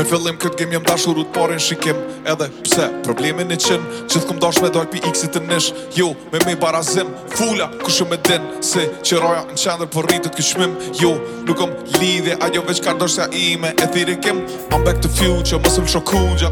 Me fillim këtë gim jem dashur u të shikim Edhe pse problemin e qenë Qithë këm dash me dojt pi x-it të nish Jo, me me barazim Fulla, kush me din Se që roja në qendër për rritët këshmim Jo, nuk om lidhje Ajo veç kardoshja ime e kem I'm back to future, mësëm shokungja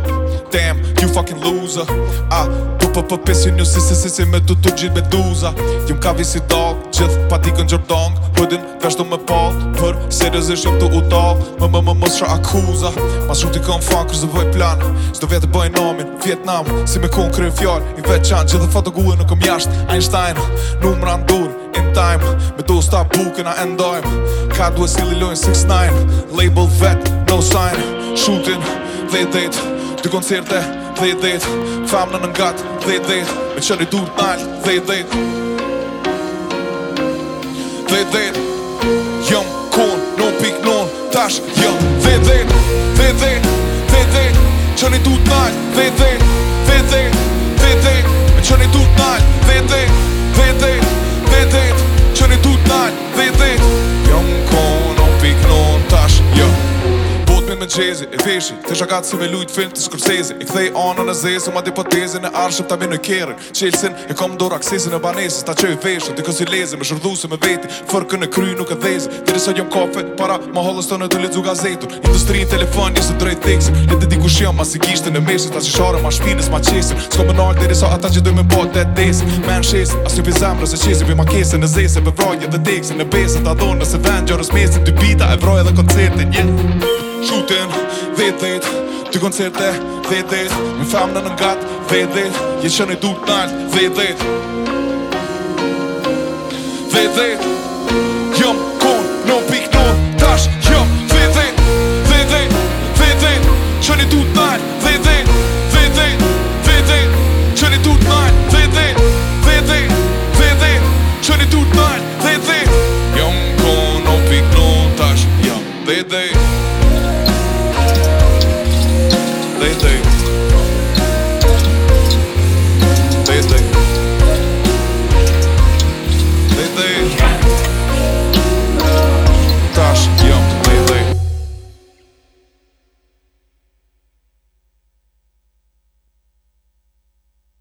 damn, you fucking loser A, pu pu pu pisi një si si si si me tutu gjit me duza Jum ka visi dog, gjith pa ti kën gjërp dong Hudin veshtu me pot, për seriosisht jom të utal Më më më mësra akuza Mas shumë ti kën fan, kërës dhe bëj plan Sdo vjetë të bëj nomin, Vietnam Si me kën kërën fjall, i veçan Gjith dhe fatë gullin nuk më jasht Einstein, numra ndur, in time Me do sta buke na endojm Ka duhe si lilojn 6-9 ix ine Label vet, no sign Shootin, they date Dy koncerte, dhe dhe dhe Famë në nëngat, dhe dhe dhe Me qëri dur t'nall, dhe dhe dhe Dhe dhe dhe Jëm kon, no pik non Tash jëm dhe dhe dhe dhe dhe dhe Qëri dur t'nall, dhe dhe dhe dhe dhe dhe Me qëri dur t'nall, dhe dhe dhe dhe dhe dhe Qëri dur t'nall, dhe dhe dhe qezi E veshi, të shakat si me lujt film të skrësezi E kthej anë në zezë, u ma di potezi Në arshëm ta vinë në kjerën Qelsin, e kom dorë aksesi në banesis Ta qoj veshën, të kësi lezi Me shërdhu se me veti, fërkë në kry nuk e dhezi Diri sa gjëm kafe, para ma hollës të në të lezu gazetur Industri në telefon, njësë të drejt teksin Në të diku shion, ma si gishtë në mesin Ta që shore, ma shpinës, ma qesin Sko më nalë, diri sa ata që yeah. Shootin, dhejt dhejt Ty koncerte, dhejt Më Mi famë në nëngat, dhejt dhejt Je që në i dup nalt, dhejt dhejt they do.